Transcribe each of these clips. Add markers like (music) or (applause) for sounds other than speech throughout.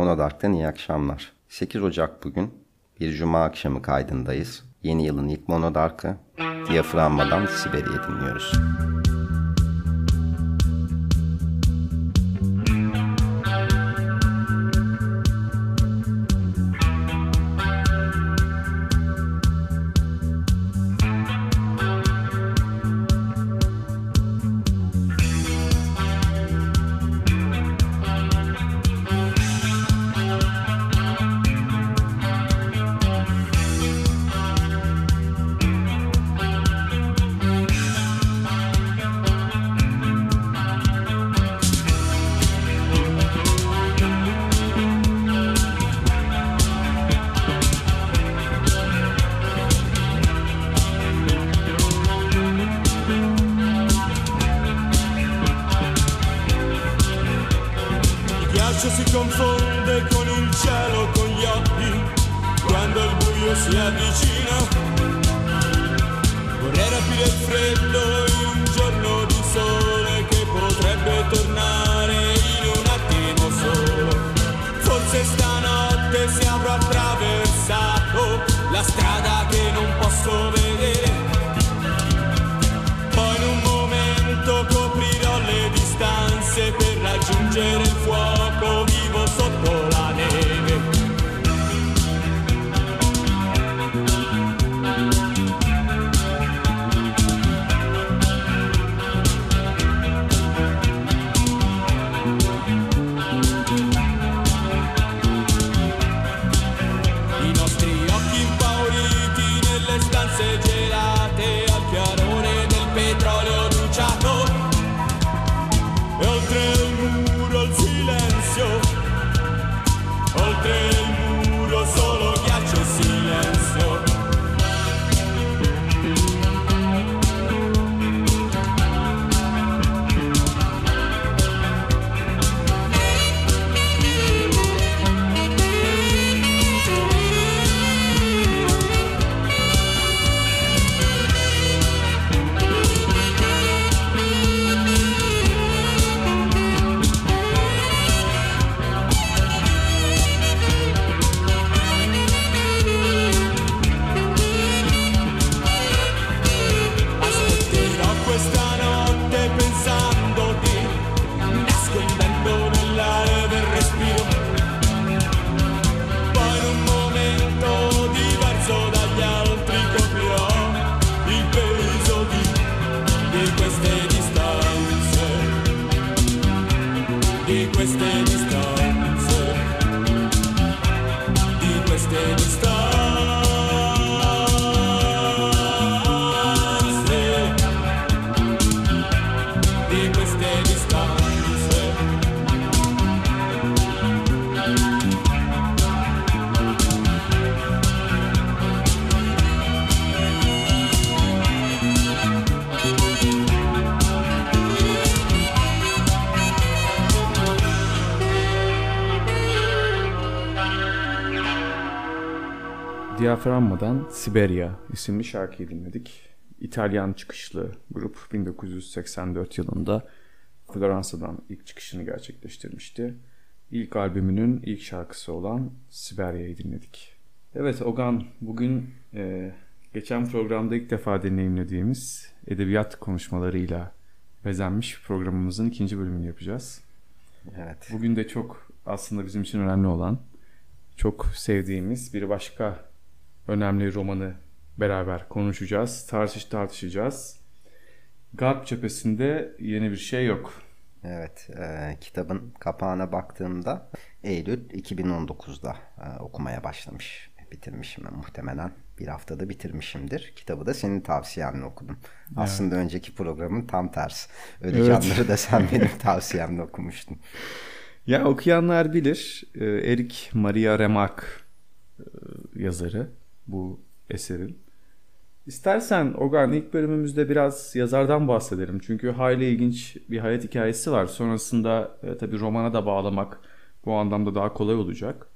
Monodark'tan iyi akşamlar. 8 Ocak bugün bir cuma akşamı kaydındayız. Yeni yılın ilk Monodark'ı Diyaframmadan Siberi'yi dinliyoruz. Diaframmadan Siberia isimli şarkıyı dinledik. İtalyan çıkışlı grup 1984 yılında Floransa'dan ilk çıkışını gerçekleştirmişti. İlk albümünün ilk şarkısı olan Siberia'yı dinledik. Evet Ogan bugün e, geçen programda ilk defa deneyimlediğimiz edebiyat konuşmalarıyla bezenmiş programımızın ikinci bölümünü yapacağız. Evet. Bugün de çok aslında bizim için önemli olan, çok sevdiğimiz bir başka önemli romanı beraber konuşacağız, tartış tartışacağız. Garp cephesinde yeni bir şey yok. Evet, e, kitabın kapağına baktığımda Eylül 2019'da e, okumaya başlamış, bitirmişim muhtemelen. Bir haftada bitirmişimdir. Kitabı da senin tavsiyenle okudum. Evet. Aslında önceki programın tam tersi. Öleceğimleri evet. da sen (laughs) benim tavsiyemle okumuştun. Ya okuyanlar bilir. E, Erik Maria Remarque e, yazarı bu eserin. İstersen Ogan ilk bölümümüzde biraz yazardan bahsedelim. Çünkü hayli ilginç bir hayat hikayesi var. Sonrasında e, tabii romana da bağlamak bu anlamda daha kolay olacak.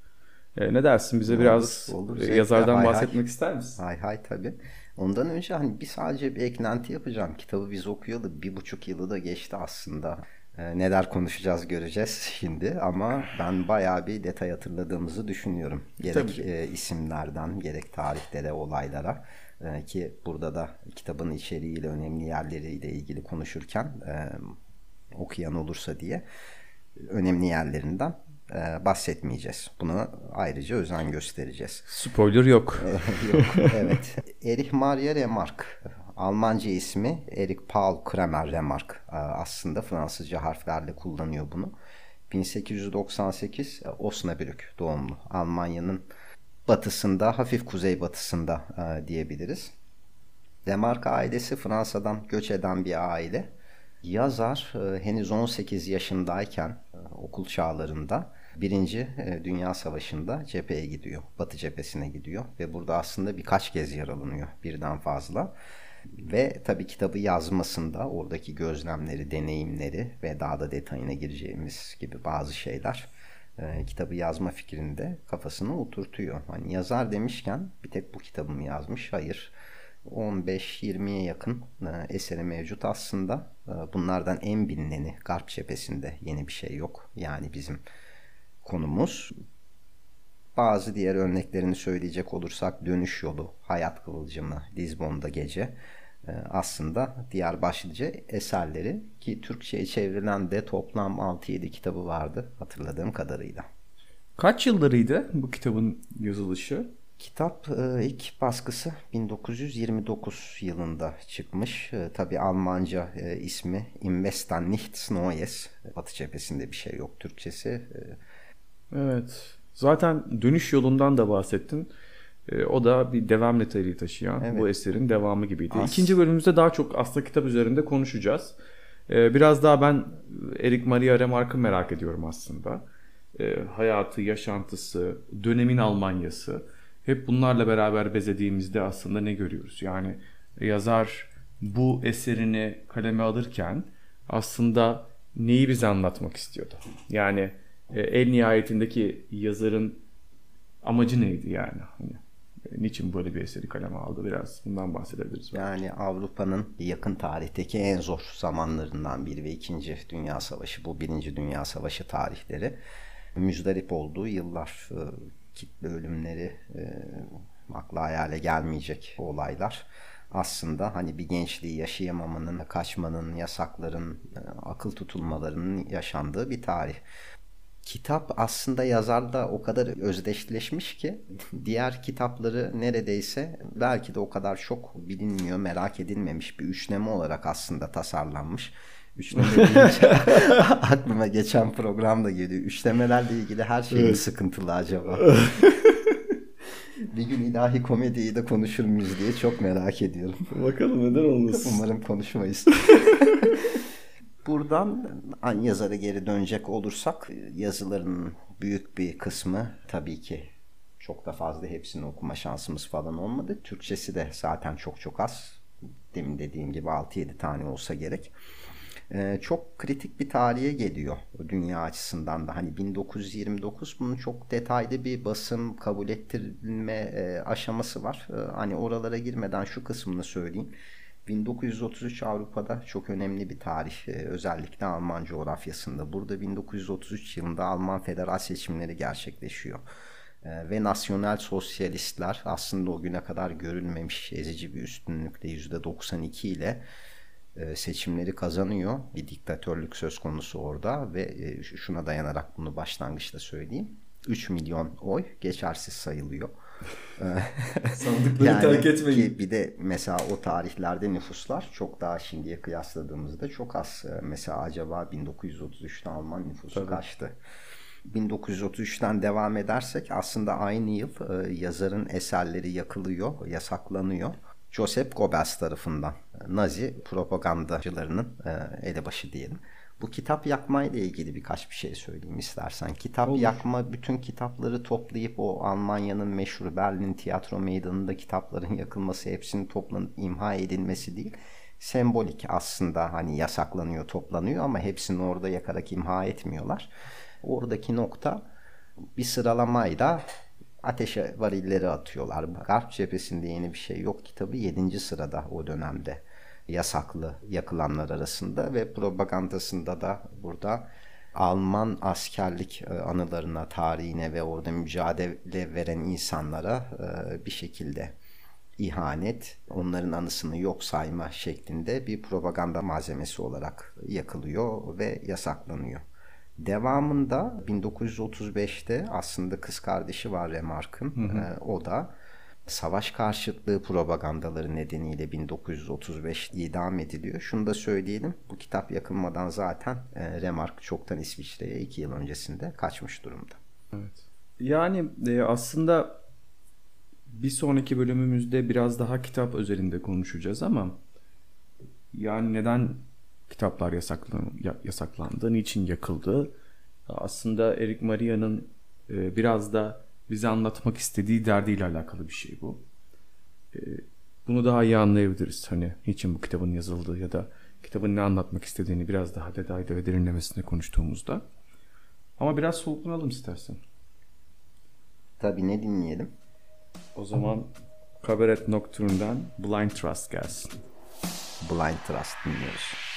E, ne dersin bize olur, biraz olur, e, yazardan hay bahsetmek hay. ister misin? Hay hay tabii. Ondan önce hani bir sadece bir eklenti yapacağım. Kitabı biz okuyalı bir buçuk yılı da geçti aslında. E, neler konuşacağız göreceğiz şimdi ama ben bayağı bir detay hatırladığımızı düşünüyorum. Gerek e, isimlerden gerek tarihlere, olaylara e, ki burada da kitabın içeriğiyle önemli yerleriyle ilgili konuşurken e, okuyan olursa diye önemli yerlerinden e, bahsetmeyeceğiz. Buna ayrıca özen göstereceğiz. Spoiler yok. (laughs) yok, evet. Erich Maria Remarque. Almanca ismi Erich Paul Kramer Remarque. E, aslında Fransızca harflerle kullanıyor bunu. 1898 e, Osnabrück doğumlu. Almanya'nın batısında, hafif kuzeybatısında e, diyebiliriz. Remarque ailesi Fransa'dan göç eden bir aile. Yazar e, henüz 18 yaşındayken okul çağlarında Birinci Dünya Savaşı'nda cepheye gidiyor. Batı cephesine gidiyor ve burada aslında birkaç kez yaralanıyor birden fazla. Ve tabii kitabı yazmasında oradaki gözlemleri, deneyimleri ve daha da detayına gireceğimiz gibi bazı şeyler e, kitabı yazma fikrinde kafasına oturtuyor. Hani yazar demişken bir tek bu kitabımı yazmış. Hayır. 15-20'ye yakın e, eseri mevcut aslında. E, bunlardan en bilineni Garp cephesinde yeni bir şey yok. Yani bizim konumuz. Bazı diğer örneklerini söyleyecek olursak Dönüş Yolu, Hayat Kıvılcımı, Lizbon'da Gece e, aslında diğer başlıca eserleri ki Türkçe'ye çevrilen de toplam 6-7 kitabı vardı hatırladığım kadarıyla. Kaç yıllarıydı bu kitabın yazılışı? Kitap e, ilk baskısı 1929 yılında çıkmış. E, Tabi Almanca ismi Investan Nichts Neues. Batı cephesinde bir şey yok Türkçesi. Evet. Zaten dönüş yolundan da bahsettin. E, o da bir devam niteliği taşıyan evet. bu eserin devamı gibiydi. As- İkinci bölümümüzde daha çok aslında kitap üzerinde konuşacağız. E, biraz daha ben Eric Maria Remarque'ı merak ediyorum aslında. E, hayatı, yaşantısı, dönemin Almanyası. Hep bunlarla beraber bezediğimizde aslında ne görüyoruz? Yani yazar bu eserini kaleme alırken aslında neyi bize anlatmak istiyordu? Yani e, el nihayetindeki yazarın amacı neydi yani? Hani, e, niçin böyle bir eseri kaleme aldı? Biraz bundan bahsedebiliriz. Yani Avrupa'nın yakın tarihteki en zor zamanlarından biri ve ikinci Dünya Savaşı, bu birinci Dünya Savaşı tarihleri. Müzdarip olduğu yıllar, e, kitle ölümleri, akla hayale gelmeyecek olaylar aslında hani bir gençliği yaşayamamanın, kaçmanın, yasakların, akıl tutulmalarının yaşandığı bir tarih kitap aslında yazarda o kadar özdeşleşmiş ki (laughs) diğer kitapları neredeyse belki de o kadar çok bilinmiyor, merak edilmemiş bir üçleme olarak aslında tasarlanmış. Üçleme deyince (laughs) aklıma geçen program da geliyor. Üçlemelerle ilgili her şey evet. sıkıntılı acaba? (laughs) bir gün ilahi komediyi de konuşur muyuz diye çok merak ediyorum. Bakalım neden olmasın. Umarım konuşmayız. Buradan yazara geri dönecek olursak yazılarının büyük bir kısmı tabii ki çok da fazla hepsini okuma şansımız falan olmadı. Türkçesi de zaten çok çok az. Demin dediğim gibi 6-7 tane olsa gerek. Ee, çok kritik bir tarihe geliyor dünya açısından da. Hani 1929 bunun çok detaylı bir basım kabul ettirilme e, aşaması var. E, hani oralara girmeden şu kısmını söyleyeyim. 1933 Avrupa'da çok önemli bir tarih. Ee, özellikle Alman coğrafyasında. Burada 1933 yılında Alman federal seçimleri gerçekleşiyor. Ee, ve nasyonel sosyalistler aslında o güne kadar görülmemiş ezici bir üstünlükle %92 ile e, seçimleri kazanıyor. Bir diktatörlük söz konusu orada ve e, şuna dayanarak bunu başlangıçta söyleyeyim. 3 milyon oy geçersiz sayılıyor. (laughs) Sandıkları yani terk etmeyin. bir de mesela o tarihlerde nüfuslar çok daha şimdiye kıyasladığımızda çok az. Mesela acaba 1933'te Alman nüfusu Tabii. kaçtı? 1933'ten devam edersek aslında aynı yıl e, yazarın eserleri yakılıyor, yasaklanıyor. Joseph Goebbels tarafından Nazi propagandacılarının e, elebaşı diyelim. Bu kitap yakma ile ilgili birkaç bir şey söyleyeyim istersen. Kitap Olur. yakma bütün kitapları toplayıp o Almanya'nın meşhur Berlin tiyatro meydanında kitapların yakılması hepsinin toplanıp imha edilmesi değil. Sembolik aslında hani yasaklanıyor toplanıyor ama hepsini orada yakarak imha etmiyorlar. Oradaki nokta bir sıralamayla ateşe varilleri atıyorlar. Garp cephesinde yeni bir şey yok kitabı 7. sırada o dönemde yasaklı yakılanlar arasında ve propagandasında da burada Alman askerlik e, anılarına, tarihine ve orada mücadele veren insanlara e, bir şekilde ihanet, onların anısını yok sayma şeklinde bir propaganda malzemesi olarak yakılıyor ve yasaklanıyor. Devamında 1935'te aslında kız kardeşi var Remark'ın. Ee, o da savaş karşıtlığı propagandaları nedeniyle 1935 idam ediliyor. Şunu da söyleyelim. Bu kitap yakılmadan zaten e, Remark çoktan İsviçre'ye iki yıl öncesinde kaçmış durumda. Evet. Yani e, aslında bir sonraki bölümümüzde biraz daha kitap özelinde konuşacağız ama yani neden kitaplar yasaklan, yasaklandı, niçin yakıldı? Aslında Eric Maria'nın e, biraz da bize anlatmak istediği derdiyle alakalı bir şey bu. E, bunu daha iyi anlayabiliriz. Hani niçin bu kitabın yazıldığı ya da kitabın ne anlatmak istediğini biraz daha detaylı ve derinlemesine konuştuğumuzda. Ama biraz soluklanalım istersen. Tabii ne dinleyelim? O zaman Cabaret Nocturne'dan Blind Trust gelsin. Blind Trust dinliyoruz.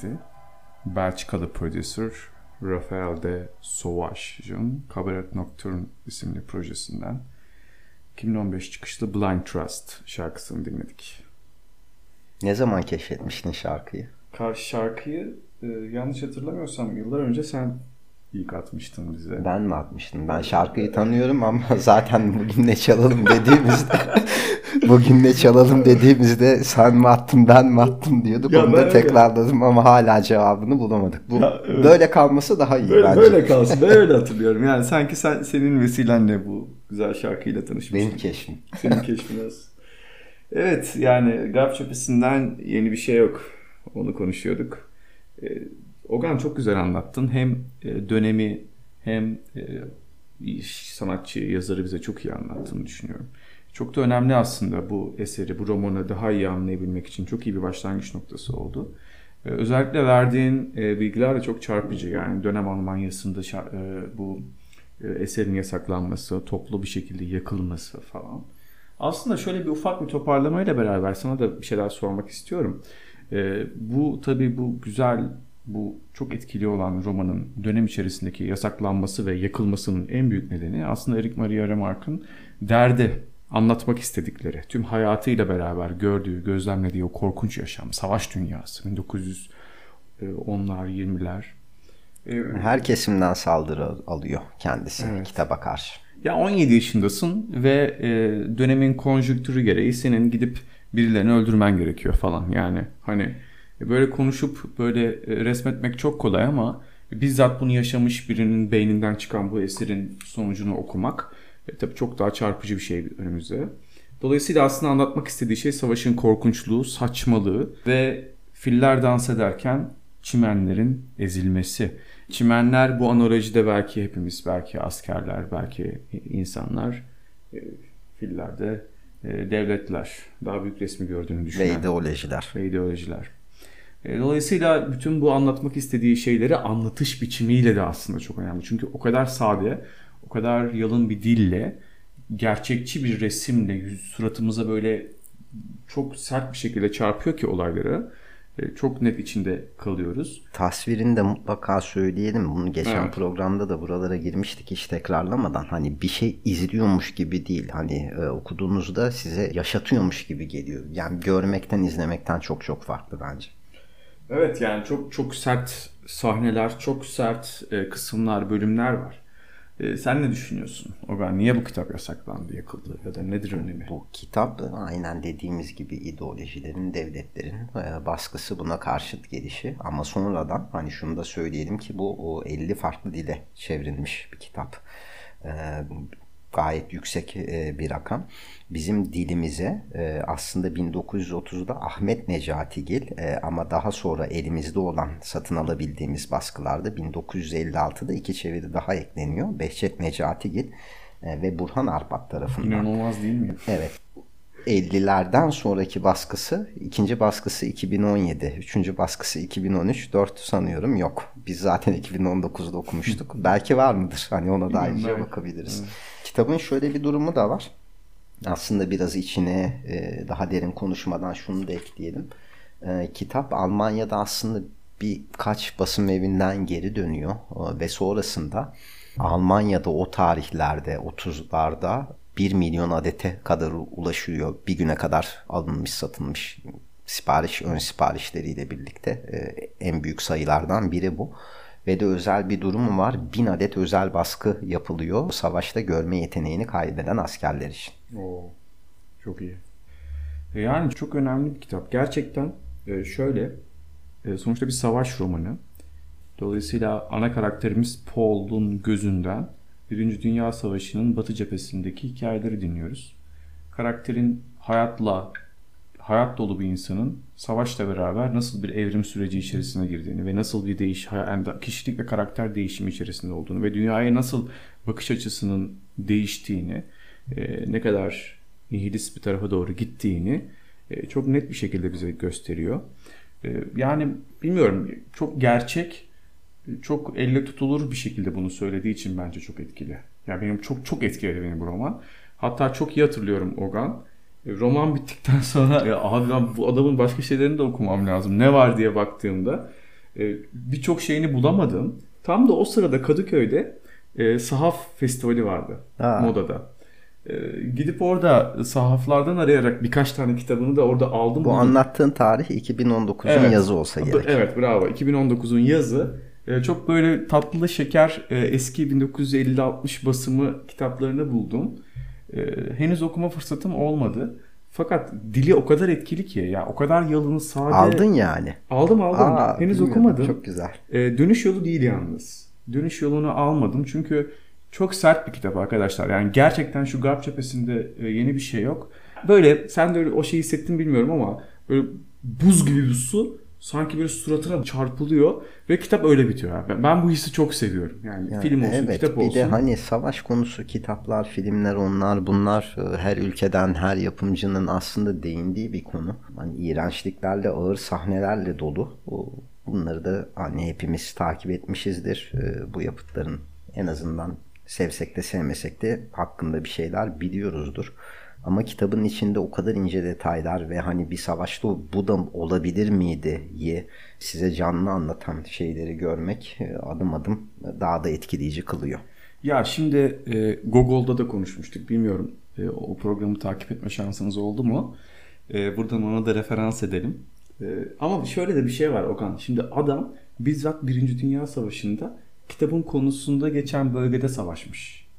Bizimleydi. Belçikalı prodüser Rafael de Sauvage'ın Cabaret Nocturne isimli projesinden 2015 çıkışlı Blind Trust şarkısını dinledik. Ne zaman keşfetmiştin şarkıyı? Karşı şarkıyı e, yanlış hatırlamıyorsam yıllar önce sen ilk atmıştın bize. Ben mi atmıştım? Ben şarkıyı tanıyorum ama (laughs) zaten bugün ne çalalım dediğimizde (laughs) bugün ne çalalım dediğimizde sen mi attın ben mi attım diyorduk. Ya Onu da tekrarladım ama hala cevabını bulamadık. Bu Ya, evet. böyle kalması daha iyi Böyle, bence. böyle kalsın. Ben öyle (laughs) hatırlıyorum. Yani sanki sen senin vesilenle bu güzel şarkıyla tanışmışsın. Benim keşfim. Senin keşfin. Evet yani Garp Çöpesi'nden yeni bir şey yok. Onu konuşuyorduk. Ee, Ogan çok güzel anlattın. Hem e, dönemi hem e, sanatçı, yazarı bize çok iyi anlattığını düşünüyorum. Çok da önemli aslında bu eseri, bu romanı daha iyi anlayabilmek için çok iyi bir başlangıç noktası oldu. Ee, Özellikle verdiğin e, bilgiler de çok çarpıcı. Yani dönem Almanya'sında e, bu e, eserin yasaklanması, toplu bir şekilde yakılması falan. Aslında şöyle bir ufak bir toparlamayla beraber sana da bir şeyler sormak istiyorum. Bu tabii bu güzel, bu çok etkili olan romanın dönem içerisindeki yasaklanması ve yakılmasının en büyük nedeni aslında Eric Maria Remarque'ın derdi, anlatmak istedikleri, tüm hayatıyla beraber gördüğü, gözlemlediği o korkunç yaşam, savaş dünyası, 1910'lar, 20'ler. Ee, Her kesimden saldırı alıyor kendisi Evet. kitaba karşı. Ya 17 yaşındasın ve e, dönemin konjüktürü gereği senin gidip birilerini öldürmen gerekiyor falan. Yani hani böyle konuşup böyle e, resmetmek çok kolay ama bizzat bunu yaşamış birinin beyninden çıkan bu eserin sonucunu okumak e, tabii çok daha çarpıcı bir şey önümüzde. Dolayısıyla aslında anlatmak istediği şey savaşın korkunçluğu, saçmalığı ve filler dans ederken çimenlerin ezilmesi. Çimenler bu analojide belki hepimiz, belki askerler, belki insanlar, e, filler de e, devletler. Daha büyük resmi gördüğünü Ve düşünen ideolojiler. ve ideolojiler. E, Dolayısıyla bütün bu anlatmak istediği şeyleri anlatış biçimiyle de aslında çok önemli. Çünkü o kadar sade, o kadar yalın bir dille, gerçekçi bir resimle yüz, suratımıza böyle çok sert bir şekilde çarpıyor ki olayları. E, Çok net içinde kalıyoruz. Tasvirini de mutlaka söyleyelim. Bunu geçen Evet. programda da buralara girmiştik hiç tekrarlamadan. Hani bir şey izliyormuş gibi değil. Hani e, okuduğunuzda size yaşatıyormuş gibi geliyor. Yani görmekten izlemekten çok çok farklı bence. Evet yani çok çok sert sahneler, çok sert e, kısımlar, bölümler var. E, sen ne düşünüyorsun? Ogan niye bu kitap yasaklandı, yakıldı ya da nedir önemi? Bu kitap aynen dediğimiz gibi ideolojilerin, devletlerin e, baskısı buna karşıt gelişi. Ama sonradan hani şunu da söyleyelim ki bu o 50 farklı dile çevrilmiş bir kitap. E, gayet yüksek e, bir rakam. Bizim dilimize e, aslında 1930'da Ahmet Necatigil e, ama daha sonra elimizde olan satın alabildiğimiz baskılarda 1956'da iki çeviri daha ekleniyor. Behçet Necatigil e, ve Burhan Arpat tarafından. İnanılmaz değil mi? Evet. 50'lerden sonraki baskısı, ikinci baskısı 2017, üçüncü baskısı 2013, dört sanıyorum yok. Biz zaten 2019'da okumuştuk. Belki var mıdır? Hani ona da ayrıca Evet. bakabiliriz. Kitabın şöyle bir durumu da var. Aslında biraz içine e, daha derin konuşmadan şunu da ekleyelim. E, kitap Almanya'da aslında birkaç basım evinden geri dönüyor E, ve sonrasında Almanya'da o tarihlerde 30'larda 1 milyon adete kadar ulaşıyor. Bir güne kadar alınmış satılmış sipariş ön siparişleriyle birlikte e, en büyük sayılardan biri bu. Ve de özel bir durumu var. Bin adet özel baskı yapılıyor. Savaşta görme yeteneğini kaybeden askerler için. Oo, çok iyi. E, Yani çok önemli bir kitap. Gerçekten e, şöyle, e, sonuçta bir savaş romanı. Dolayısıyla ana karakterimiz Paul'un gözünden Birinci Dünya Savaşı'nın Batı cephesindeki hikayeleri dinliyoruz. Karakterin hayatla, hayat dolu bir insanın savaşla beraber nasıl bir evrim süreci içerisine girdiğini ve nasıl bir değiş, yani kişilik ve karakter değişimi içerisinde olduğunu ve dünyaya nasıl bakış açısının değiştiğini, e, ne kadar nihilist bir tarafa doğru gittiğini e, çok net bir şekilde bize gösteriyor. E, yani bilmiyorum çok gerçek, çok elle tutulur bir şekilde bunu söylediği için bence çok etkili. Yani benim çok çok etkiledi beni bu roman. Hatta çok iyi hatırlıyorum Ogan. E, roman bittikten (laughs) sonra ya abi ben bu adamın başka şeylerini de okumam lazım. Ne var diye baktığımda e, birçok şeyini bulamadım. Tam da o sırada Kadıköy'de e, sahaf festivali vardı Aa. modada. Gidip orada sahaflardan arayarak birkaç tane kitabını da orada aldım. Bu buldum. anlattığın tarih 2019'un Evet. yazı olsa gerek. Evet bravo. 2019'un yazı. E, çok böyle tatlı şeker e, eski 1950-60 basımı kitaplarını buldum. E, henüz okuma fırsatım olmadı. Fakat dili o kadar etkili ki ya o kadar yalın sade. Aldın yani. Aldım aldım. Aa, henüz okumadım. Çok güzel. E, dönüş yolu değil yalnız. Dönüş yolunu almadım çünkü çok sert bir kitap arkadaşlar. Yani gerçekten şu Garp cephesinde e, yeni bir şey yok. Böyle sen de öyle o şeyi hissettin bilmiyorum ama böyle buz gibi bir su sanki böyle suratına çarpılıyor ve kitap öyle bitiyor. abi. Ben, bu hissi çok seviyorum. Yani, Yani film olsun, evet, kitap bir olsun. de hani savaş konusu kitaplar, filmler onlar bunlar e, her ülkeden her yapımcının aslında değindiği bir konu. Hani iğrençliklerle, ağır sahnelerle dolu. Bunları da hani hepimiz takip etmişizdir. E, Bu yapıtların en azından sevsek de sevmesek de hakkında bir şeyler biliyoruzdur. Ama kitabın içinde o kadar ince detaylar ve hani bir savaşta bu da olabilir miydi diye size canlı anlatan şeyleri görmek e, adım adım daha da etkileyici kılıyor. Ya şimdi e, Gogol'da da konuşmuştuk. Bilmiyorum e, o programı takip etme şansınız oldu mu? E, buradan ona da referans edelim. E, ama şöyle de bir şey var Okan. Şimdi adam bizzat Birinci Dünya Savaşı'nda kitabın konusunda geçen bölgede savaşmış.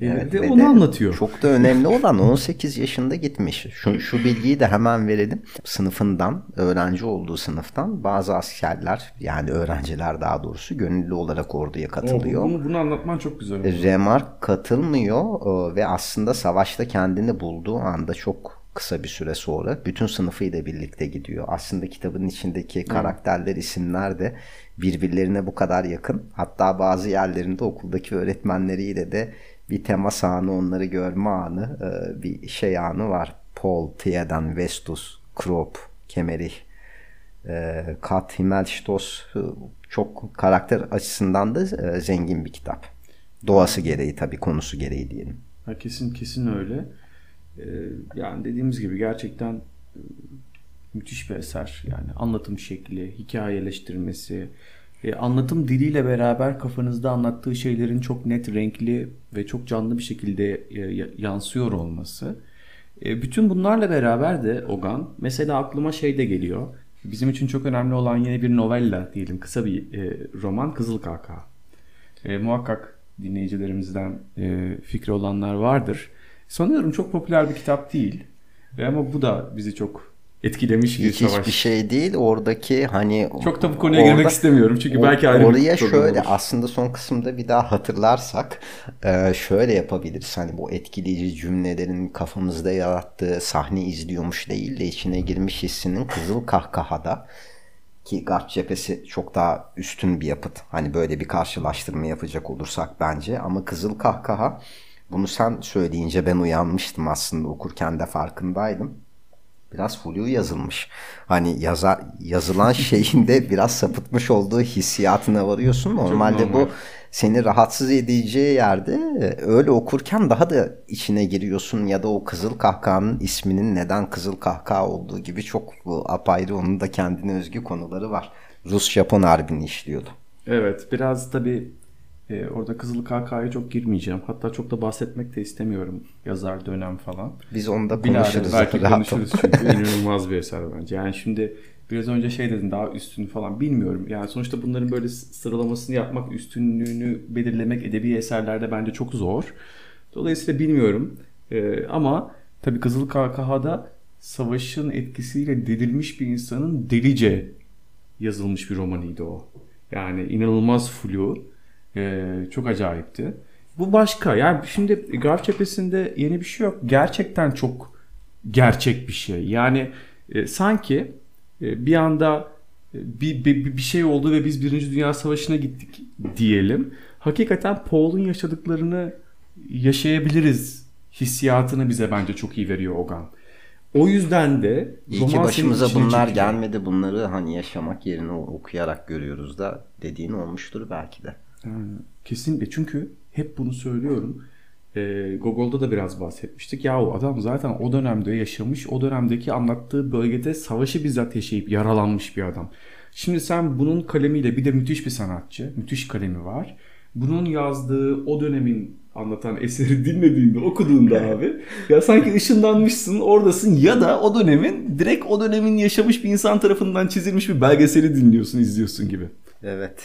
E, Evet, ve ve onu anlatıyor. Çok da önemli olan 18 yaşında gitmiş. Şu, şu bilgiyi de hemen verelim. Sınıfından, öğrenci olduğu sınıftan bazı askerler yani öğrenciler daha doğrusu gönüllü olarak orduya katılıyor. Bunu, bunu anlatman çok güzel. Remark katılmıyor e, ve aslında savaşta kendini bulduğu anda çok kısa bir süre sonra bütün sınıfıyla birlikte gidiyor. Aslında kitabın içindeki karakterler, isimler de birbirlerine bu kadar yakın. Hatta bazı yerlerinde okuldaki öğretmenleriyle de bir temas anı, onları görme anı, e, bir şey anı var. Paul, Tiedan, Vestus, Krop, Kemerich, e, Kat, Himmelstoss e, çok karakter açısından da e, zengin bir kitap. Doğası gereği tabii konusu gereği diyelim. Ha, kesin kesin öyle. Ee, yani dediğimiz gibi gerçekten müthiş bir eser. Yani anlatım şekli, hikayeleştirmesi, e, anlatım diliyle beraber kafanızda anlattığı şeylerin çok net, renkli ve çok canlı bir şekilde e, ya- yansıyor olması. E, bütün bunlarla beraber de Ogan, mesela aklıma şey de geliyor. Bizim için çok önemli olan yeni bir novella diyelim, kısa bir roman Kızıl Kaka. E, muhakkak dinleyicilerimizden e, fikri olanlar vardır. Sanıyorum çok popüler bir kitap değil. Ama bu da bizi çok etkilemiş bir savaş. hiçbir şey değil. Oradaki hani Çok da bu konuya girmek istemiyorum çünkü belki ayrı Oraya şöyle olur. aslında son kısımda bir daha hatırlarsak e, şöyle yapabiliriz. Hani bu etkileyici cümlelerin kafamızda yarattığı sahne izliyormuş değil de içine girmiş hissinin kızıl kahkahada ki Garp cephesi çok daha üstün bir yapıt. Hani böyle bir karşılaştırma yapacak olursak bence ama Kızıl Kahkaha bunu sen söyleyince ben uyanmıştım aslında okurken de farkındaydım. Biraz flu yazılmış. Hani yazar, yazılan (laughs) şeyin de biraz sapıtmış olduğu hissiyatına varıyorsun. Normalde normal. bu seni rahatsız edeceği yerde e, öyle okurken daha da içine giriyorsun ya da o kızıl kahkahanın isminin neden kızıl kahkaha olduğu gibi çok bu apayrı onun da kendine özgü konuları var. Rus-Japon harbini işliyordu. Evet biraz tabii e, orada Kızıl Kaka'ya çok girmeyeceğim. Hatta çok da bahsetmek de istemiyorum yazar dönem falan. Biz onu da konuşuruz. belki konuşuruz çünkü (laughs) inanılmaz bir eser bence. Yani şimdi biraz önce şey dedin daha üstün falan bilmiyorum. Yani sonuçta bunların böyle sıralamasını yapmak, üstünlüğünü belirlemek edebi eserlerde bence çok zor. Dolayısıyla bilmiyorum. Ee, ama tabii Kızıl Kahkaha'da savaşın etkisiyle delirmiş bir insanın delice yazılmış bir romanıydı o. Yani inanılmaz flu. Ee, çok acayipti. Bu başka. Yani şimdi Garp cephesinde yeni bir şey yok. Gerçekten çok gerçek bir şey. Yani e, sanki e, bir anda e, bir, bir, bir şey oldu ve biz Birinci Dünya Savaşı'na gittik diyelim. Hakikaten Paul'un yaşadıklarını yaşayabiliriz hissiyatını bize bence çok iyi veriyor Ogan. O yüzden de İyi ki başımıza bunlar çekiyor. gelmedi. Bunları hani yaşamak yerine okuyarak görüyoruz da dediğin olmuştur belki de. Yani Kesinlikle çünkü hep bunu söylüyorum. e, Gogol'da da biraz bahsetmiştik. Ya o adam zaten o dönemde yaşamış, o dönemdeki anlattığı bölgede savaşı bizzat yaşayıp yaralanmış bir adam. Şimdi sen bunun kalemiyle bir de müthiş bir sanatçı, müthiş kalemi var. Bunun yazdığı o dönemin anlatan eseri dinlediğinde, okuduğunda (laughs) abi ya sanki ışınlanmışsın, oradasın ya da o dönemin direkt o dönemin yaşamış bir insan tarafından çizilmiş bir belgeseli dinliyorsun, izliyorsun gibi. Evet.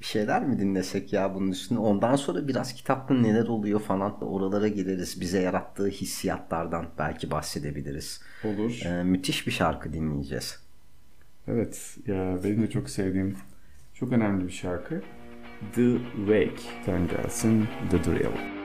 Bir şeyler mi dinlesek ya bunun üstüne? Ondan sonra biraz kitapta neler oluyor falan oralara gireriz. Bize yarattığı hissiyatlardan belki bahsedebiliriz. Olur. Ee, müthiş bir şarkı dinleyeceğiz. Evet ya benim de çok sevdiğim çok önemli bir şarkı. The Wake'ten gelsin The Drill.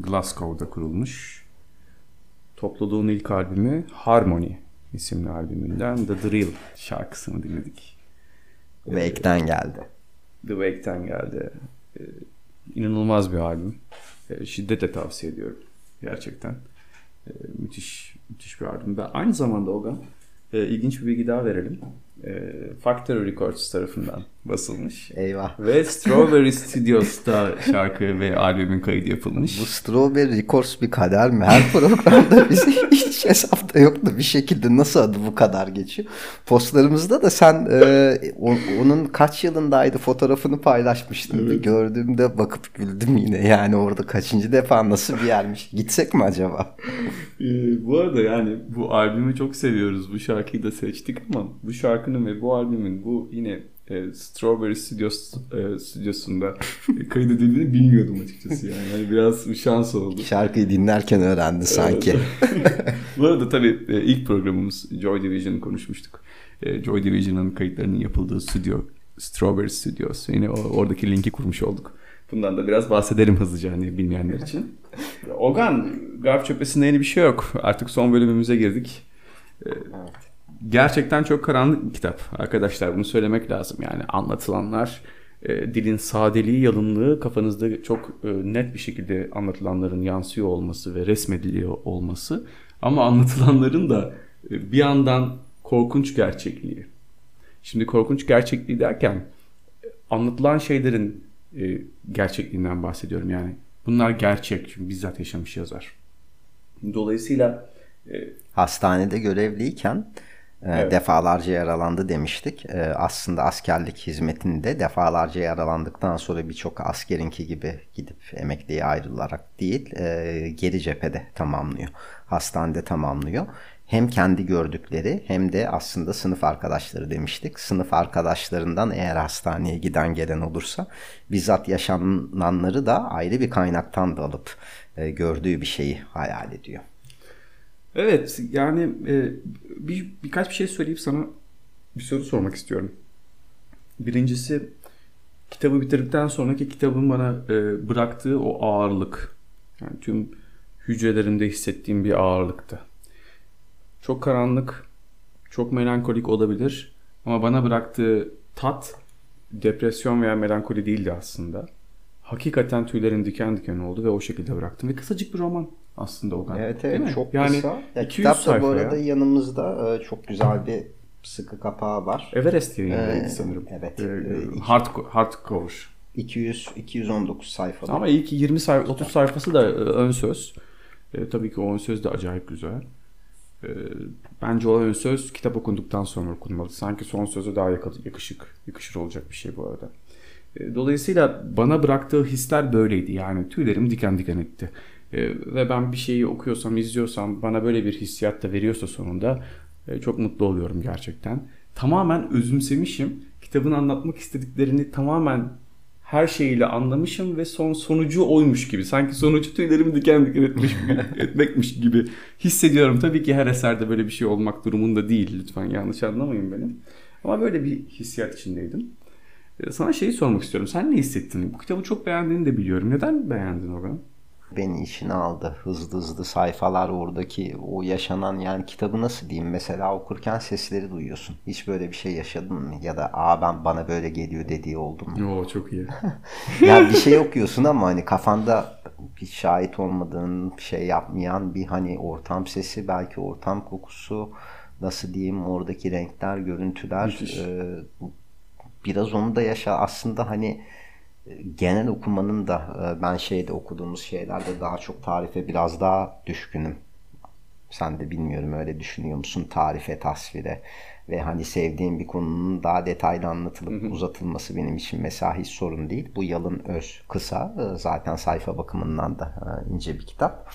Glasgow'da kurulmuş. Topluluğun ilk albümü Harmony isimli albümünden The Drill şarkısını dinledik. Wake'den geldi. The Wake'ten geldi. Ee, inanılmaz bir albüm. Ee, şiddetle tavsiye ediyorum. Gerçekten. Ee, müthiş müthiş bir albüm. Ve aynı zamanda Ogan e, ilginç bir bilgi daha verelim. E, Factory Records tarafından basılmış. Eyvah. Ve Strawberry Studios'ta şarkı ve albümün kaydı yapılmış. Bu Strawberry Records bir kader mi? Her programda (laughs) bize hiç hesapta yoktu. Bir şekilde nasıl adı bu kadar geçiyor. Postlarımızda da sen e, o, onun kaç yılındaydı fotoğrafını paylaşmıştın. Evet. Gördüğümde bakıp güldüm yine. Yani orada kaçıncı defa nasıl bir yermiş. Gitsek mi acaba? Ee, bu arada yani bu albümü çok seviyoruz. Bu şarkıyı da seçtik ama bu şarkının ve bu albümün bu yine e, Strawberry Studios e, stüdyosunda kaydedildiğini bilmiyordum açıkçası yani. yani biraz bir şans oldu. Şarkıyı dinlerken öğrendi sanki. (laughs) Bu arada tabii e, ilk programımız Joy Division konuşmuştuk. E, Joy Division'ın kayıtlarının yapıldığı stüdyo Strawberry Studios. Yine oradaki linki kurmuş olduk. Bundan da biraz bahsedelim hızlıca hani bilmeyenler için. (laughs) Ogan, Garp Çöpesi'nde yeni bir şey yok. Artık son bölümümüze girdik. Evet gerçekten çok karanlık bir kitap arkadaşlar bunu söylemek lazım yani anlatılanlar e, dilin sadeliği yalınlığı kafanızda çok e, net bir şekilde anlatılanların yansıyor olması ve resmediliyor olması ama anlatılanların da e, bir yandan korkunç gerçekliği. Şimdi korkunç gerçekliği derken anlatılan şeylerin e, gerçekliğinden bahsediyorum yani. Bunlar gerçek çünkü bizzat yaşamış yazar. Dolayısıyla e, hastanede görevliyken evet. Defalarca yaralandı demiştik. Ee, aslında askerlik hizmetinde defalarca yaralandıktan sonra birçok askerinki gibi gidip emekliye ayrılarak değil e, geri cephede tamamlıyor. Hastanede tamamlıyor. Hem kendi gördükleri hem de aslında sınıf arkadaşları demiştik. Sınıf arkadaşlarından eğer hastaneye giden gelen olursa bizzat yaşananları da ayrı bir kaynaktan da alıp e, gördüğü bir şeyi hayal ediyor. Evet yani e, bir, birkaç bir şey söyleyip sana bir soru sormak istiyorum. Birincisi kitabı bitirdikten sonraki kitabın bana e, bıraktığı o ağırlık. Yani tüm hücrelerimde hissettiğim bir ağırlıktı. Çok karanlık, çok melankolik olabilir ama bana bıraktığı tat depresyon veya melankoli değildi aslında. Hakikaten tüylerim diken diken oldu ve o şekilde bıraktım. Ve kısacık bir roman aslında o kadar. Evet evet çok yani kısa. Ya, kitap da bu arada ya. yanımızda e, çok güzel bir sıkı kapağı var. Everest yayınlarıydı ee, sanırım. Evet. Ee, hard, hardcover. 200 219 sayfa. Ama ilk 20 sayfa 30 sayfası da ön söz. E, tabii ki o ön söz de acayip güzel. E, bence o ön söz kitap okunduktan sonra okunmalı. Sanki son sözü daha yakışık, yakışır olacak bir şey bu arada. E, dolayısıyla bana bıraktığı hisler böyleydi. Yani tüylerim diken diken etti. E, ve ben bir şeyi okuyorsam, izliyorsam bana böyle bir hissiyat da veriyorsa sonunda e, çok mutlu oluyorum gerçekten. Tamamen özümsemişim. Kitabın anlatmak istediklerini tamamen her şeyiyle anlamışım ve son sonucu oymuş gibi. Sanki sonucu tüylerimi diken diken etmiş, (laughs) etmekmiş gibi hissediyorum. Tabii ki her eserde böyle bir şey olmak durumunda değil. Lütfen yanlış anlamayın beni. Ama böyle bir hissiyat içindeydim. E, sana şeyi sormak istiyorum. Sen ne hissettin? Bu kitabı çok beğendiğini de biliyorum. Neden beğendin Orhan? Beni işine aldı. Hızlı hızlı sayfalar oradaki o yaşanan yani kitabı nasıl diyeyim mesela okurken sesleri duyuyorsun. Hiç böyle bir şey yaşadın mı? Ya da aa ben bana böyle geliyor dediği oldu mu? Oo çok iyi. (laughs) yani bir şey okuyorsun ama hani kafanda bir şahit olmadığın şey yapmayan bir hani ortam sesi belki ortam kokusu nasıl diyeyim oradaki renkler görüntüler e, biraz onu da yaşa aslında hani genel okumanın da e, ben şeyde okuduğumuz şeylerde daha çok tarife biraz daha düşkünüm. Sen de bilmiyorum öyle düşünüyor musun tarife, tasvire ve hani sevdiğim bir konunun daha detaylı anlatılıp hı hı. uzatılması benim için mesela hiç sorun değil. Bu yalın öz kısa e, zaten sayfa bakımından da e, ince bir kitap.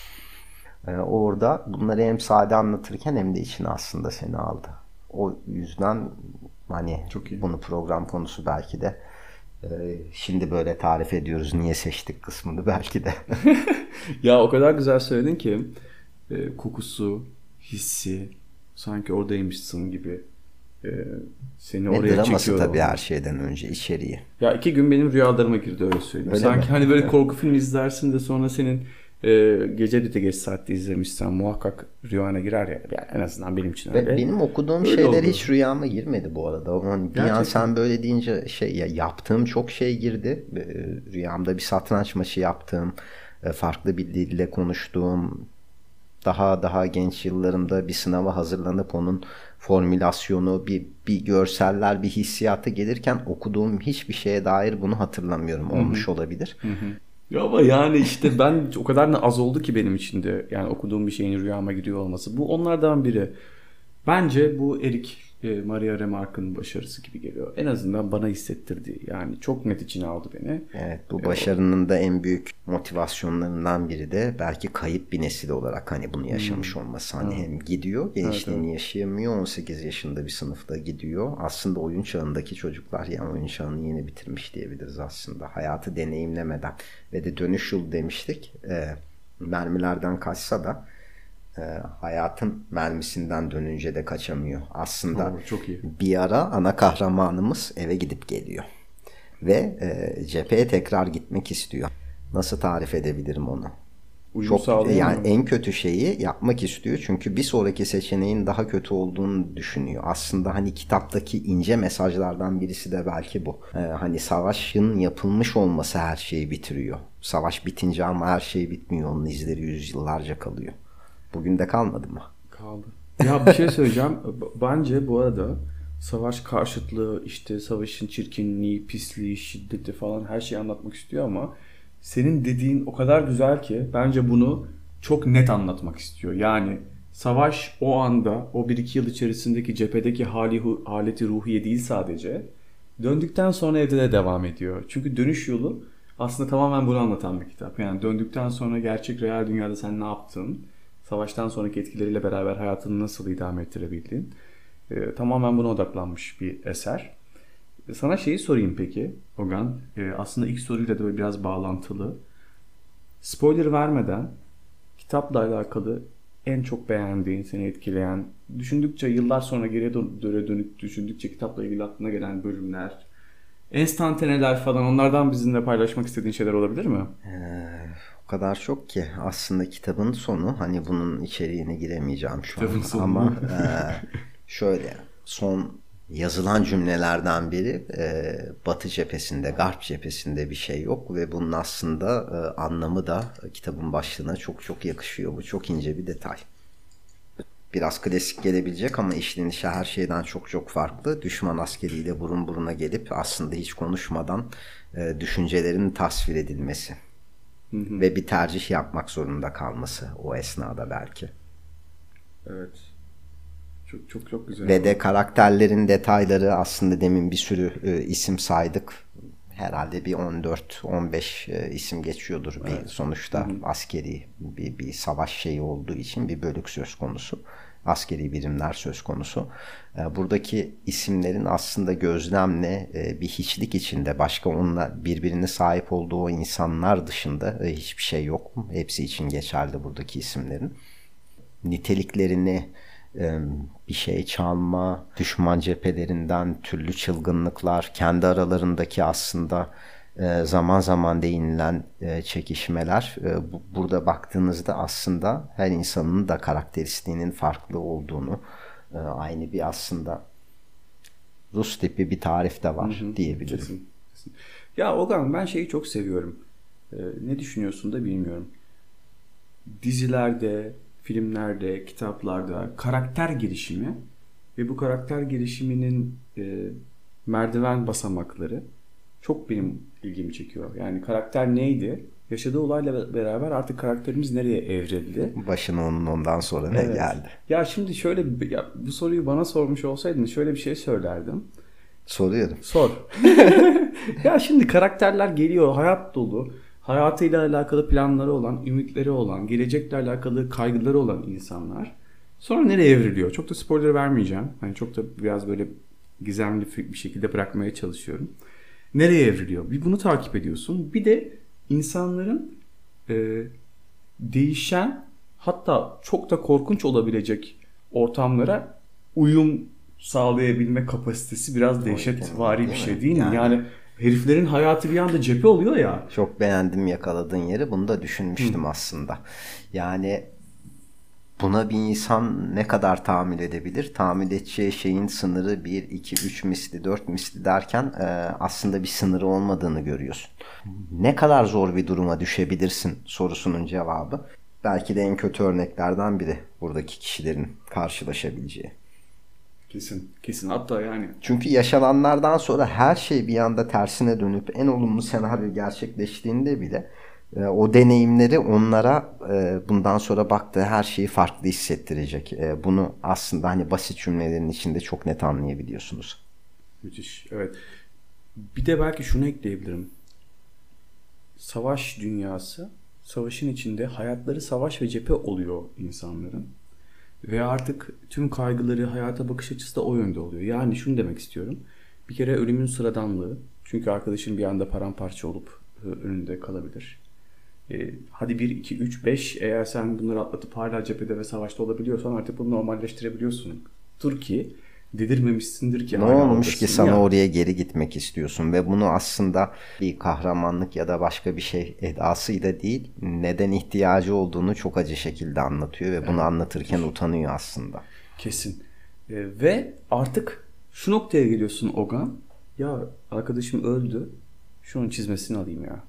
Orada bunları hem sade anlatırken hem de içine aslında seni aldı. O yüzden hani Çok iyi. bunu program konusu belki de şimdi böyle tarif ediyoruz niye seçtik kısmını belki de. (laughs) (laughs) ya o kadar güzel söyledin ki e, kokusu, hissi sanki oradaymışsın gibi e, seni oraya draması çekiyor. tabii her şeyden önce içeriği. Ya iki gün benim rüyalarıma girdi öyle söyleyeyim. Öyle sanki mi? hani böyle (laughs) korku filmi izlersin de sonra senin e, gece de geç saatte izlemişsen muhakkak rüyana girer ya. Yani en azından benim için öyle. Ve benim okuduğum Öyle şeyler oldu. hiç rüyama girmedi bu arada. Yani bir an sen böyle deyince şey ya yaptığım çok şey girdi. Ee, Rüyamda bir satranç maçı yaptığım, e, farklı bir dille konuştuğum, daha daha genç yıllarımda bir sınava hazırlanıp onun formülasyonu, bir, bir görseller, bir hissiyatı gelirken okuduğum hiçbir şeye dair bunu hatırlamıyorum. Olmuş olabilir. Ya ama yani işte ben o kadar da az oldu ki benim için de yani okuduğum bir şeyin rüyama giriyor olması. Bu onlardan biri. Bence bu Erik e, Maria Remarque'ın başarısı gibi geliyor. En azından bana hissettirdi. Yani çok net içine aldı beni. Evet bu başarının da en büyük motivasyonlarından biri de belki kayıp bir nesil olarak hani bunu yaşamış olması. Hani hem gidiyor gençliğini yaşayamıyor 18 yaşında bir sınıfta gidiyor. Aslında oyun çağındaki çocuklar yani oyun çağını yeni bitirmiş diyebiliriz aslında. Hayatı deneyimlemeden ve de dönüş yolu demiştik. Ee, mermilerden kaçsa da e, hayatın mermisinden dönünce de kaçamıyor. Aslında Oo, çok iyi. bir ara ana kahramanımız eve gidip geliyor. Ve e, cepheye tekrar gitmek istiyor. Nasıl tarif edebilirim onu? Uyum Çok yani mu? en kötü şeyi yapmak istiyor. Çünkü bir sonraki seçeneğin daha kötü olduğunu düşünüyor. Aslında hani kitaptaki ince mesajlardan birisi de belki bu. Ee, hani savaşın yapılmış olması her şeyi bitiriyor. Savaş bitince ama her şey bitmiyor. Onun izleri yüzyıllarca kalıyor. Bugün de kalmadı mı? Kaldı. Ya bir şey söyleyeceğim. (laughs) Bence bu arada savaş karşıtlığı, işte savaşın çirkinliği, pisliği, şiddeti falan her şeyi anlatmak istiyor ama senin dediğin o kadar güzel ki bence bunu çok net anlatmak istiyor. Yani savaş o anda, o 1-2 yıl içerisindeki cephedeki hali, haleti ruhiye değil sadece. Döndükten sonra evde de devam ediyor. Çünkü dönüş yolu aslında tamamen bunu anlatan bir kitap. Yani döndükten sonra gerçek real dünyada sen ne yaptın? Savaştan sonraki etkileriyle beraber hayatını nasıl idame ettirebildin? Ee, tamamen buna odaklanmış bir eser. Ee, Sana şeyi sorayım peki Ogan. Ee, aslında ilk soruyla da biraz bağlantılı. Spoiler vermeden kitapla alakalı en çok beğendiğin, seni etkileyen, düşündükçe yıllar sonra geriye dönüp düşündükçe kitapla ilgili aklına gelen bölümler, enstantaneler falan onlardan bizimle paylaşmak istediğin şeyler olabilir mi? O kadar çok ki aslında kitabın sonu hani bunun içeriğine giremeyeceğim şu Kitabın an sonu. ama (laughs) e, şöyle son yazılan cümlelerden biri e, Batı cephesinde, Garp cephesinde bir şey yok ve bunun aslında e, anlamı da kitabın başlığına çok çok yakışıyor. Bu çok ince bir detay. Biraz klasik gelebilecek ama işlenişi her şeyden çok çok farklı. Düşman askeriyle burun buruna gelip aslında hiç konuşmadan e, düşüncelerin tasvir edilmesi ve bir tercih yapmak zorunda kalması o esnada belki. Evet. Çok çok çok güzel. Ve de karakterlerin detayları aslında demin bir sürü e, isim saydık. Herhalde bir 14-15 e, isim geçiyordur bir sonuçta askeri bir, bir savaş şeyi olduğu için bir bölük söz konusu. Askeri birimler söz konusu. E, buradaki isimlerin aslında gözlemle e, bir hiçlik içinde başka onunla birbirini sahip olduğu insanlar dışında e, hiçbir şey yok. Hepsi için geçerli buradaki isimlerin niteliklerini e, bir şey çalma, düşman cephelerinden türlü çılgınlıklar, kendi aralarındaki aslında zaman zaman değinilen e, çekişmeler. e, bu- Burada baktığınızda aslında her insanın da karakteristiğinin farklı olduğunu, e, aynı bir aslında Rus tipi bir tarif de var diyebilirim. Kesin, kesin. Ya Ogan ben şeyi çok seviyorum. Ee, ne düşünüyorsun da bilmiyorum. Dizilerde, filmlerde, kitaplarda karakter gelişimi ve bu karakter gelişiminin e, merdiven basamakları çok benim ilgimi çekiyor. Yani karakter neydi? Yaşadığı olayla beraber artık karakterimiz nereye evrildi? Başına onun ondan sonra ne Evet. geldi? Ya şimdi şöyle ya bu soruyu bana sormuş olsaydın şöyle bir şey söylerdim. Soruyorum. Sor. (laughs) ya şimdi karakterler geliyor, hayat dolu. Hayatıyla alakalı planları olan, ümitleri olan, gelecekle alakalı kaygıları olan insanlar. Sonra nereye evriliyor? Çok da spoiler vermeyeceğim. Hani çok da biraz böyle gizemli bir şekilde bırakmaya çalışıyorum. Nereye evriliyor? Bir bunu takip ediyorsun. Bir de insanların e, değişen hatta çok da korkunç olabilecek ortamlara uyum sağlayabilme kapasitesi biraz dehşetvari bir şey değil mi? Yani- Yani heriflerin hayatı bir anda cephe oluyor ya. Çok beğendim yakaladığın yeri. Bunu da düşünmüştüm Hı. aslında. Yani buna bir insan ne kadar tahammül edebilir? Tahammül edeceği şeyin sınırı 1, 2, 3 misli, 4 misli derken e, aslında bir sınırı olmadığını görüyorsun. Ne kadar zor bir duruma düşebilirsin sorusunun cevabı. Belki de en kötü örneklerden biri buradaki kişilerin karşılaşabileceği. Kesin, kesin. Hatta yani. Çünkü yaşananlardan sonra her şey bir anda tersine dönüp en olumlu senaryo gerçekleştiğinde bile e, o deneyimleri onlara e, bundan sonra baktığı her şeyi farklı hissettirecek. E, bunu aslında hani basit cümlelerin içinde çok net anlayabiliyorsunuz. Müthiş. Evet. Bir de belki şunu ekleyebilirim. Savaş dünyası, savaşın içinde hayatları savaş ve cephe oluyor insanların. Ve artık tüm kaygıları, hayata bakış açısı da o yönde oluyor. Yani şunu demek istiyorum. Bir kere ölümün sıradanlığı. Çünkü arkadaşın bir anda paramparça olup önünde kalabilir. E, hadi 1, 2, 3, 5 eğer sen bunları atlatıp hala cephede ve savaşta olabiliyorsan artık bunu normalleştirebiliyorsun. Dur ki dedirmemişsindir ki. Ne olmuş ki sana ya. oraya geri gitmek istiyorsun ve bunu aslında bir kahramanlık ya da başka bir şey edasıyla değil neden ihtiyacı olduğunu çok acı şekilde anlatıyor ve bunu evet. anlatırken utanıyor aslında. Kesin. E, ve artık şu noktaya geliyorsun Ogan. Ya arkadaşım öldü. Şunun çizmesini alayım ya.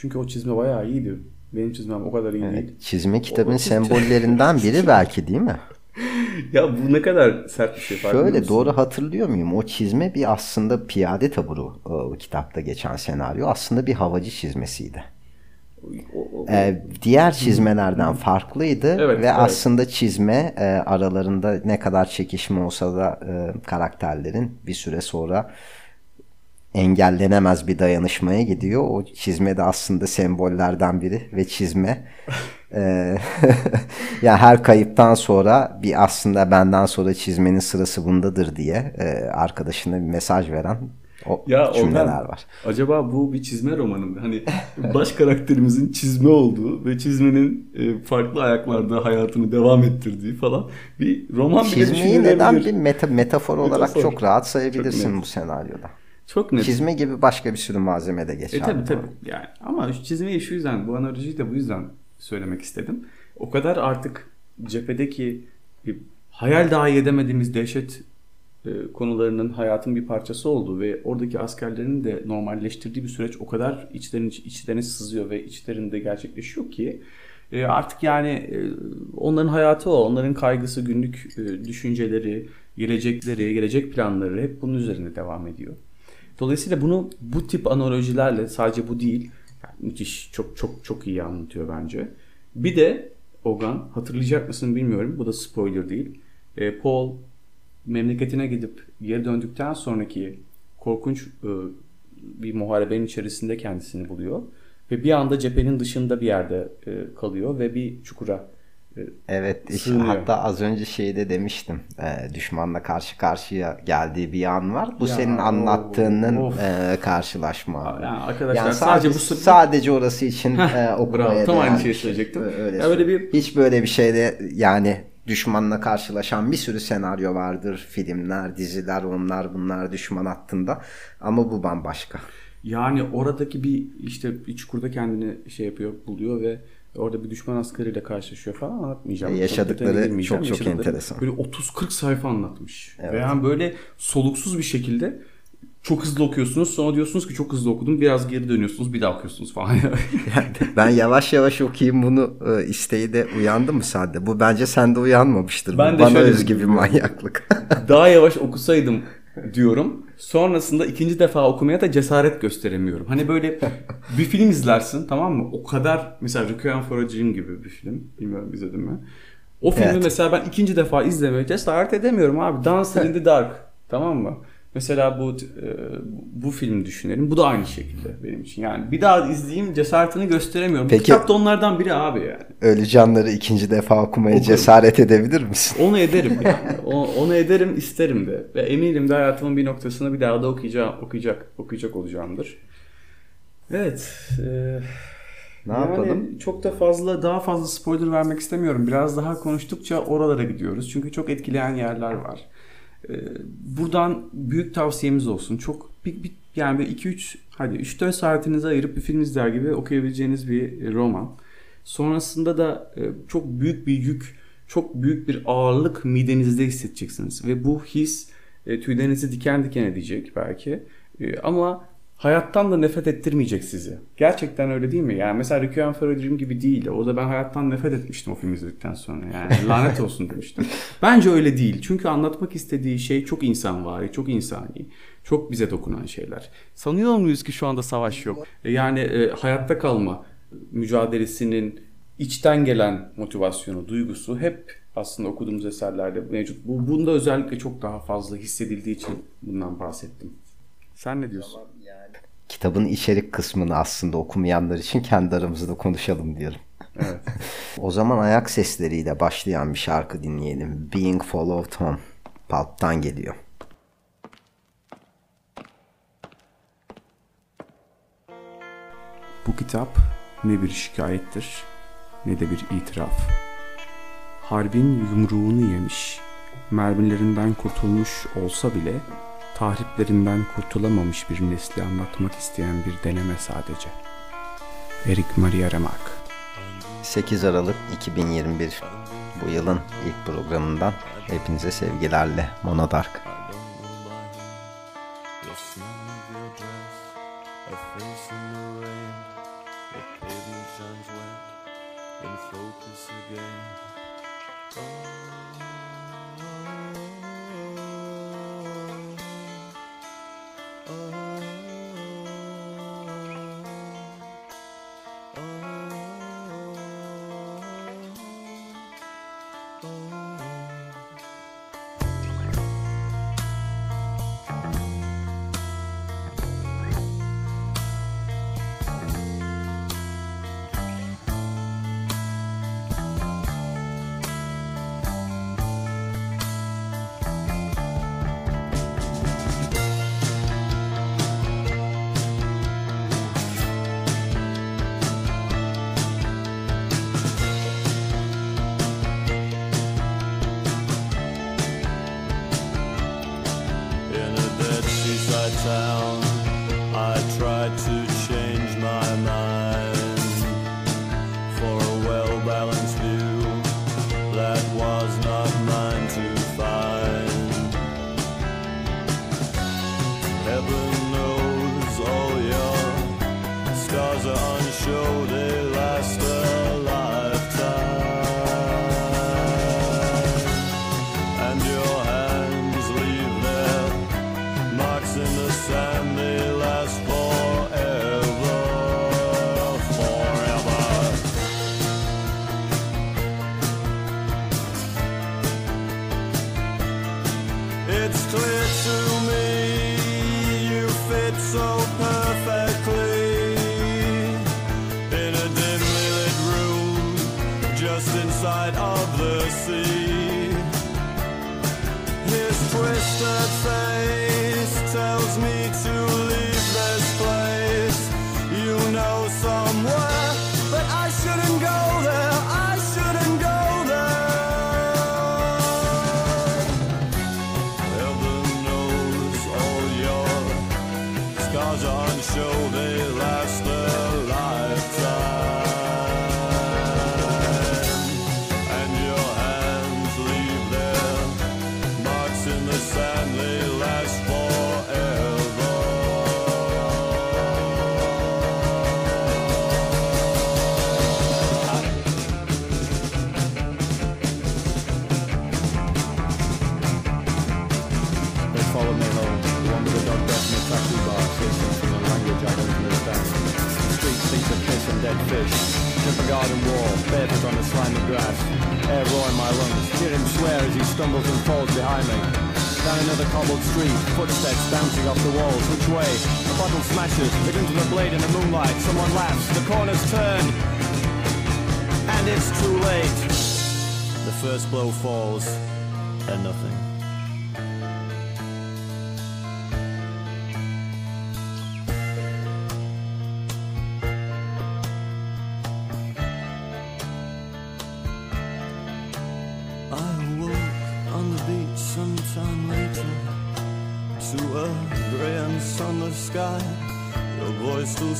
Çünkü o çizme bayağı iyiydi. Benim çizmem o kadar iyi evet, değil. Çizme kitabın o, sembollerinden (laughs) biri belki değil mi? (laughs) ya bu ne kadar sert bir şey. Şöyle doğru hatırlıyor muyum? O çizme bir aslında piyade taburu o, kitapta geçen senaryo. Aslında bir havacı çizmesiydi. O, o, ee, diğer çizmelerden farklıydı evet, ve evet. aslında çizme e, aralarında ne kadar çekişme olsa da e, karakterlerin bir süre sonra engellenemez bir dayanışmaya gidiyor. O çizme de aslında sembollerden biri ve çizme (laughs) (laughs) e, yani her kayıptan sonra bir aslında benden sonra çizmenin sırası bundadır diye e, arkadaşına bir mesaj veren o ya cümleler Orhan, var. Acaba bu bir çizme romanı mı? Hani baş karakterimizin çizme olduğu ve çizmenin e, farklı ayaklarda hayatını devam ettirdiği falan bir roman bile Çizmeyi neden bir meta, metafor olarak metafor. çok rahat sayabilirsin çok bu senaryoda. Çok net. Çizme gibi başka bir sürü malzeme de geçer. E tabi tabi. Yani ama çizmeyi şu yüzden, bu analojiyi de bu yüzden söylemek istedim. O kadar artık cephedeki bir hayal dahi edemediğimiz dehşet e, konularının hayatın bir parçası oldu ve oradaki askerlerin de normalleştirdiği bir süreç o kadar içlerin içlerine sızıyor ve içlerinde gerçekleşiyor ki e, artık yani e, onların hayatı o, onların kaygısı, günlük düşünceleri, gelecekleri, gelecek planları hep bunun üzerinde devam ediyor. Dolayısıyla bunu bu tip analojilerle sadece bu değil yani müthiş çok çok çok iyi anlatıyor bence. Bir de Ogan hatırlayacak mısın bilmiyorum. Bu da spoiler değil. E, Paul memleketine gidip geri döndükten sonraki korkunç e, bir muharebenin içerisinde kendisini buluyor. Ve bir anda cephenin dışında bir yerde e, kalıyor ve bir çukura Evet işte hatta az önce şeyde demiştim e, düşmanla karşı karşıya geldiği bir an var. Bu ya, senin anlattığının e, karşılaşma. Yani arkadaşlar yani sadece, sadece bu sadece orası için e, okumaya bravo, tam aynı şeyi şey. söyleyecektim. Öyle ya böyle bir hiç böyle bir şeyde yani düşmanla karşılaşan bir sürü senaryo vardır. Filmler, diziler, onlar bunlar düşman hattında. Ama bu bambaşka. Yani oradaki bir işte bir çukurda kendini şey yapıyor, buluyor ve Orada bir düşman askeriyle karşılaşıyor falan anlatmayacağım. E, yaşadıkları çok çok enteresan. Böyle 30-40 sayfa anlatmış. Evet. Ve yani böyle soluksuz bir şekilde çok hızlı okuyorsunuz. Sonra diyorsunuz ki çok hızlı okudum. Biraz geri dönüyorsunuz. Bir daha okuyorsunuz falan. (laughs) (laughs) yani ben yavaş yavaş okuyayım bunu e, isteği de uyandı mı sende? Bu bence sende uyanmamıştır. Ben Bu de bana özgü bir manyaklık. daha yavaş okusaydım diyorum. Sonrasında ikinci defa okumaya da cesaret gösteremiyorum. Hani böyle bir film izlersin tamam mı? O kadar mesela Requiem for a Dream gibi bir film. Bilmiyorum izledin mi? O filmi evet. mesela ben ikinci defa izlemeye cesaret edemiyorum abi. Dancer in the Dark. Tamam mı? Mesela bu e, bu film düşünelim. Bu da aynı şekilde benim için. Yani bir daha izleyeyim cesaretini gösteremiyorum. Peki, Kitap da onlardan biri abi yani. Ölü canları ikinci defa okumaya Okurum. cesaret edebilir misin? Onu ederim (laughs) yani. onu ederim isterim de. Ve eminim de hayatımın bir noktasını bir daha da okuyacağım, okuyacak, okuyacak olacağımdır. Evet. E, ne yani yapalım? Çok da fazla daha fazla spoiler vermek istemiyorum. Biraz daha konuştukça oralara gidiyoruz. Çünkü çok etkileyen yerler var. Ee, buradan büyük tavsiyemiz olsun. Çok bir, bir, Yani 2-3 hadi 3-4 saatinizi ayırıp bir film izler gibi okuyabileceğiniz bir roman. Sonrasında da e, çok büyük bir yük, çok büyük bir ağırlık midenizde hissedeceksiniz. Ve bu his e, tüylerinizi diken diken edecek belki. E, ama hayattan da nefret ettirmeyecek sizi. Gerçekten öyle değil mi? Yani mesela Requiem for a Dream gibi değil. O da ben hayattan nefret etmiştim o film izledikten sonra. Yani (laughs) lanet olsun demiştim. Bence öyle değil. Çünkü anlatmak istediği şey çok insan var, çok insani. Çok bize dokunan şeyler. Sanıyor muyuz ki şu anda savaş yok? E, yani e, hayatta kalma mücadelesinin içten gelen motivasyonu, duygusu hep aslında okuduğumuz eserlerde mevcut. Bu bunda özellikle çok daha fazla hissedildiği için bundan bahsettim. Sen ne diyorsun? Kitabın içerik kısmını aslında okumayanlar için kendi aramızda konuşalım diyelim. Evet. (laughs) o zaman ayak sesleriyle başlayan bir şarkı dinleyelim. Being Followed Home. Pulp'tan geliyor. Bu kitap ne bir şikayettir ne de bir itiraf. Harbin yumruğunu yemiş, mermilerinden kurtulmuş olsa bile tahriplerinden kurtulamamış bir nesli anlatmak isteyen bir deneme sadece. Eric Maria Remarque 8 Aralık 2021 bu yılın ilk programından hepinize sevgilerle Monodark.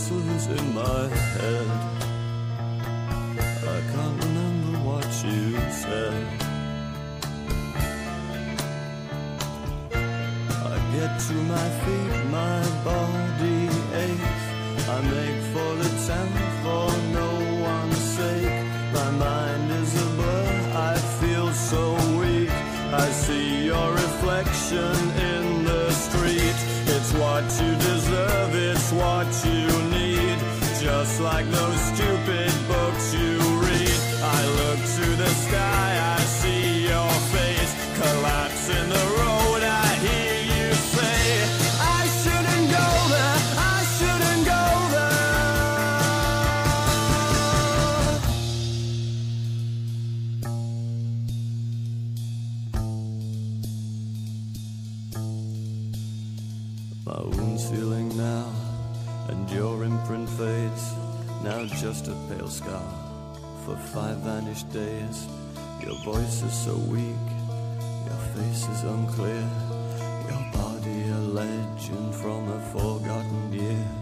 Voice in my head. I can't remember what you said. I get to my feet, my body aches. I make for the tenth a pale scar for five vanished days. Your voice is so weak, your face is unclear. Your body a legend from a forgotten year.